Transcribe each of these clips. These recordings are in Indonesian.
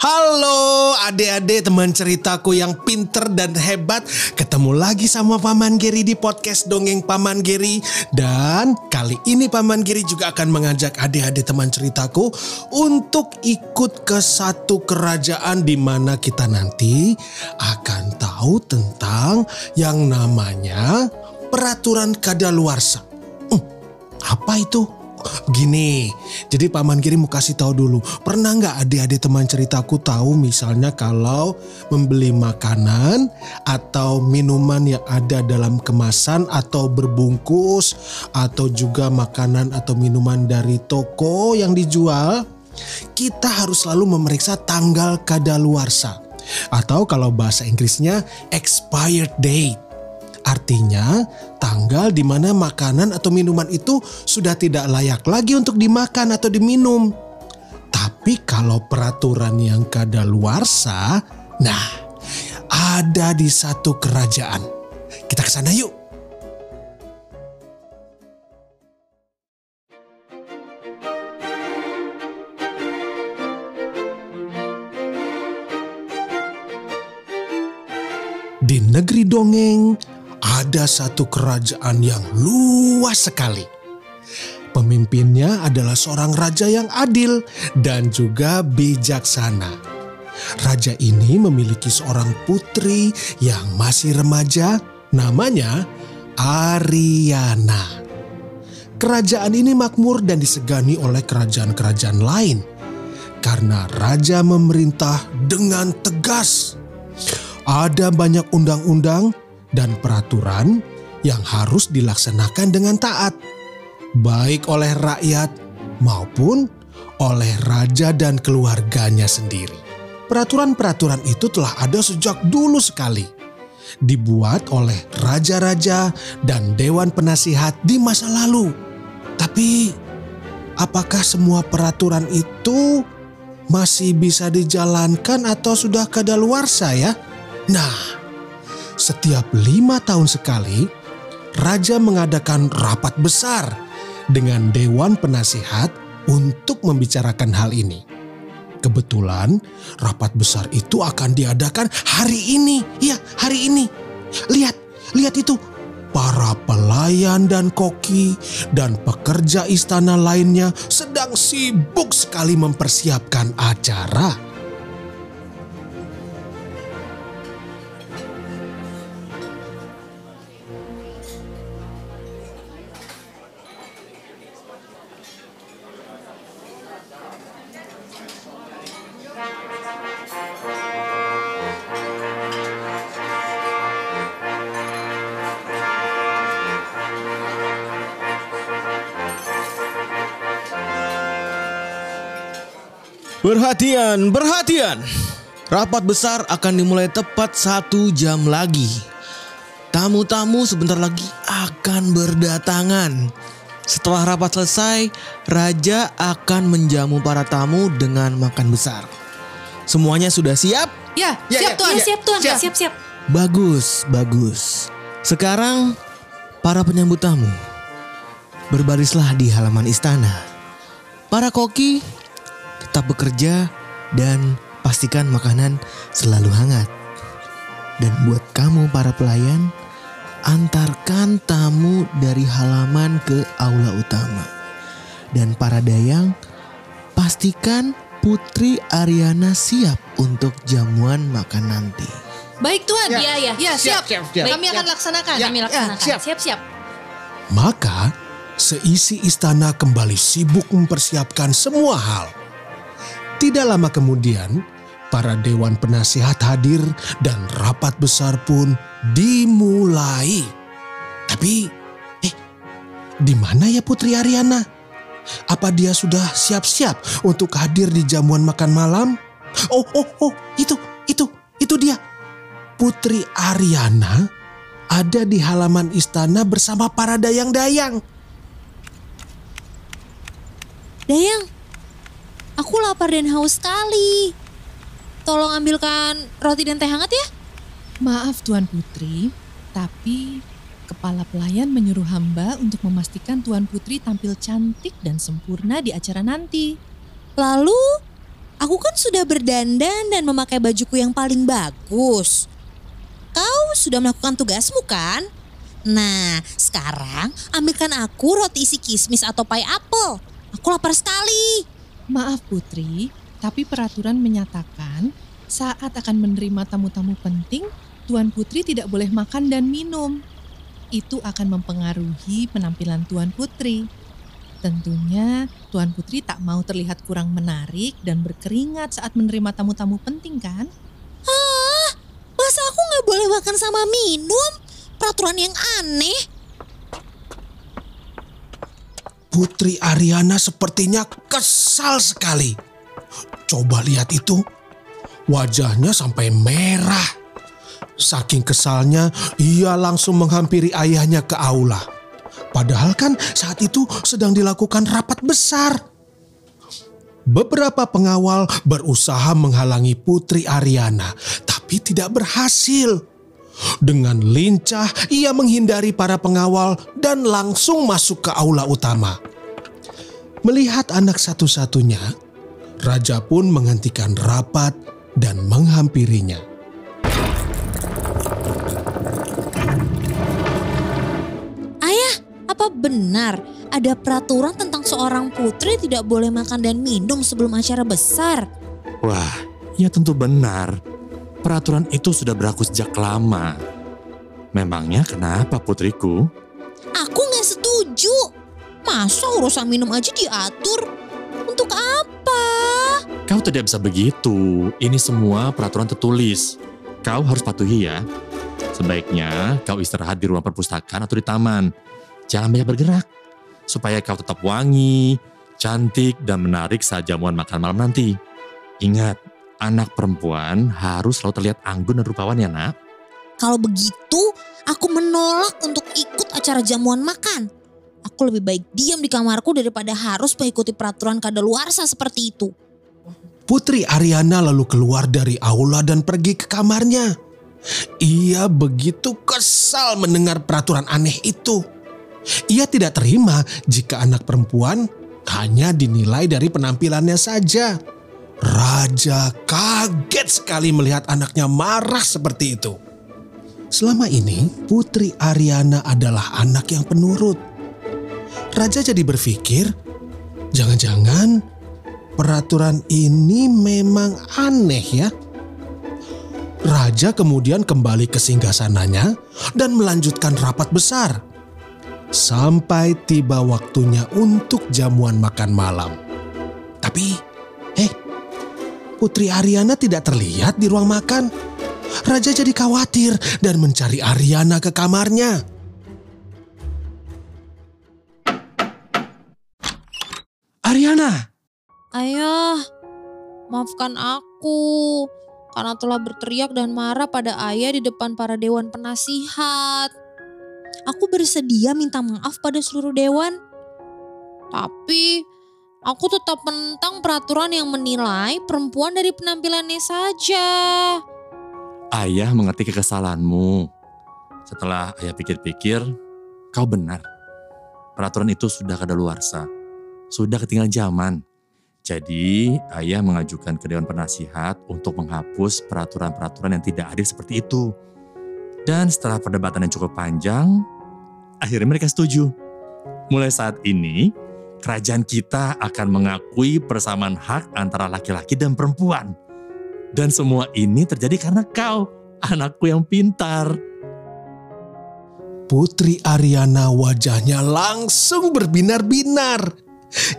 Halo adik-adik teman ceritaku yang pinter dan hebat. Ketemu lagi sama Paman Geri di podcast Dongeng Paman Geri Dan kali ini Paman Geri juga akan mengajak adik-adik teman ceritaku Untuk ikut ke satu kerajaan di mana kita nanti akan tahu tentang yang namanya peraturan kadaluarsa. Hmm, Apa itu? Gini, jadi Paman Giri mau kasih tahu dulu. Pernah nggak adik-adik teman ceritaku tahu misalnya kalau membeli makanan atau minuman yang ada dalam kemasan atau berbungkus atau juga makanan atau minuman dari toko yang dijual, kita harus selalu memeriksa tanggal kadaluarsa atau kalau bahasa Inggrisnya expired date. Artinya, tanggal di mana makanan atau minuman itu sudah tidak layak lagi untuk dimakan atau diminum. Tapi kalau peraturan yang kadaluarsa, nah, ada di satu kerajaan. Kita ke sana yuk. Di negeri dongeng ada satu kerajaan yang luas sekali. Pemimpinnya adalah seorang raja yang adil dan juga bijaksana. Raja ini memiliki seorang putri yang masih remaja, namanya Ariana. Kerajaan ini makmur dan disegani oleh kerajaan-kerajaan lain karena raja memerintah dengan tegas. Ada banyak undang-undang dan peraturan yang harus dilaksanakan dengan taat, baik oleh rakyat maupun oleh raja dan keluarganya sendiri. Peraturan-peraturan itu telah ada sejak dulu sekali, dibuat oleh raja-raja dan dewan penasihat di masa lalu. Tapi, apakah semua peraturan itu masih bisa dijalankan atau sudah kadaluarsa ya? Nah, setiap lima tahun sekali, raja mengadakan rapat besar dengan dewan penasihat untuk membicarakan hal ini. Kebetulan rapat besar itu akan diadakan hari ini. Ya, hari ini. Lihat, lihat itu. Para pelayan dan koki dan pekerja istana lainnya sedang sibuk sekali mempersiapkan acara. Perhatian, perhatian. Rapat besar akan dimulai tepat satu jam lagi. Tamu-tamu sebentar lagi akan berdatangan. Setelah rapat selesai, raja akan menjamu para tamu dengan makan besar. Semuanya sudah siap? Ya, Ya, siap ya, Tuan, ya. siap Tuan, Siap. siap siap. Bagus, bagus. Sekarang para penyambut tamu berbarislah di halaman istana. Para koki tetap bekerja dan pastikan makanan selalu hangat. Dan buat kamu para pelayan, antarkan tamu dari halaman ke aula utama. Dan para dayang, pastikan Putri Ariana siap untuk jamuan makan nanti. Baik Tuan. Ya. Iya, ya. Ya, siap. siap, siap. Kami akan laksanakan. Ya, Kami ya, laksanakan. siap. Siap, siap. Maka seisi istana kembali sibuk mempersiapkan semua hal. Tidak lama kemudian, para dewan penasihat hadir dan rapat besar pun dimulai. Tapi, eh, di mana ya Putri Ariana? Apa dia sudah siap-siap untuk hadir di jamuan makan malam? Oh, oh, oh, itu, itu, itu dia. Putri Ariana ada di halaman istana bersama para dayang-dayang. Dayang, aku lapar dan haus sekali. Tolong ambilkan roti dan teh hangat ya. Maaf Tuan Putri, tapi kepala pelayan menyuruh hamba untuk memastikan Tuan Putri tampil cantik dan sempurna di acara nanti. Lalu, aku kan sudah berdandan dan memakai bajuku yang paling bagus. Kau sudah melakukan tugasmu kan? Nah, sekarang ambilkan aku roti isi kismis atau pie apple. Aku lapar sekali. Maaf Putri, tapi peraturan menyatakan saat akan menerima tamu-tamu penting, Tuan Putri tidak boleh makan dan minum. Itu akan mempengaruhi penampilan Tuan Putri. Tentunya Tuan Putri tak mau terlihat kurang menarik dan berkeringat saat menerima tamu-tamu penting kan? Ah, masa aku nggak boleh makan sama minum? Peraturan yang aneh. Putri Ariana sepertinya kesal sekali. Coba lihat itu. Wajahnya sampai merah. Saking kesalnya, ia langsung menghampiri ayahnya ke aula. Padahal kan saat itu sedang dilakukan rapat besar. Beberapa pengawal berusaha menghalangi Putri Ariana, tapi tidak berhasil. Dengan lincah, ia menghindari para pengawal dan langsung masuk ke aula utama. Melihat anak satu-satunya, raja pun menghentikan rapat dan menghampirinya. Ayah, apa benar ada peraturan tentang seorang putri tidak boleh makan dan minum sebelum acara besar? Wah, ya tentu benar. Peraturan itu sudah berlaku sejak lama. Memangnya kenapa putriku? Aku. Masa urusan minum aja diatur? Untuk apa? Kau tidak bisa begitu. Ini semua peraturan tertulis. Kau harus patuhi ya. Sebaiknya kau istirahat di ruang perpustakaan atau di taman. Jangan banyak bergerak. Supaya kau tetap wangi, cantik, dan menarik saat jamuan makan malam nanti. Ingat, anak perempuan harus selalu terlihat anggun dan rupawan ya nak. Kalau begitu, aku menolak untuk ikut acara jamuan makan. Aku lebih baik diam di kamarku daripada harus mengikuti peraturan kadaluarsa seperti itu. Putri Ariana lalu keluar dari aula dan pergi ke kamarnya. Ia begitu kesal mendengar peraturan aneh itu. Ia tidak terima jika anak perempuan hanya dinilai dari penampilannya saja. Raja kaget sekali melihat anaknya marah seperti itu. Selama ini, Putri Ariana adalah anak yang penurut. Raja jadi berpikir, jangan-jangan peraturan ini memang aneh ya. Raja kemudian kembali ke singgasananya dan melanjutkan rapat besar. Sampai tiba waktunya untuk jamuan makan malam. Tapi, eh, Putri Ariana tidak terlihat di ruang makan. Raja jadi khawatir dan mencari Ariana ke kamarnya. Ayah, maafkan aku karena telah berteriak dan marah pada ayah di depan para dewan penasihat. Aku bersedia minta maaf pada seluruh dewan. Tapi aku tetap menentang peraturan yang menilai perempuan dari penampilannya saja. ayah mengerti kekesalanmu. Setelah ayah pikir-pikir, kau benar. Peraturan itu sudah kadaluarsa. Sudah ketinggalan zaman. Jadi ayah mengajukan ke Dewan Penasihat untuk menghapus peraturan-peraturan yang tidak adil seperti itu. Dan setelah perdebatan yang cukup panjang, akhirnya mereka setuju. Mulai saat ini, kerajaan kita akan mengakui persamaan hak antara laki-laki dan perempuan. Dan semua ini terjadi karena kau, anakku yang pintar. Putri Ariana wajahnya langsung berbinar-binar.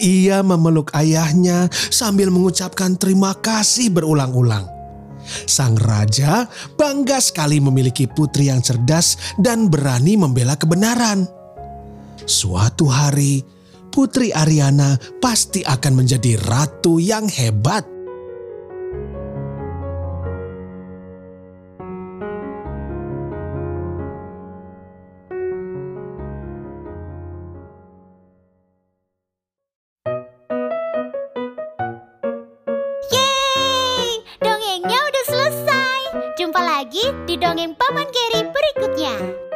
Ia memeluk ayahnya sambil mengucapkan terima kasih berulang-ulang. Sang raja bangga sekali memiliki putri yang cerdas dan berani membela kebenaran. Suatu hari, Putri Ariana pasti akan menjadi ratu yang hebat. Lagi di dongeng Paman Geri berikutnya.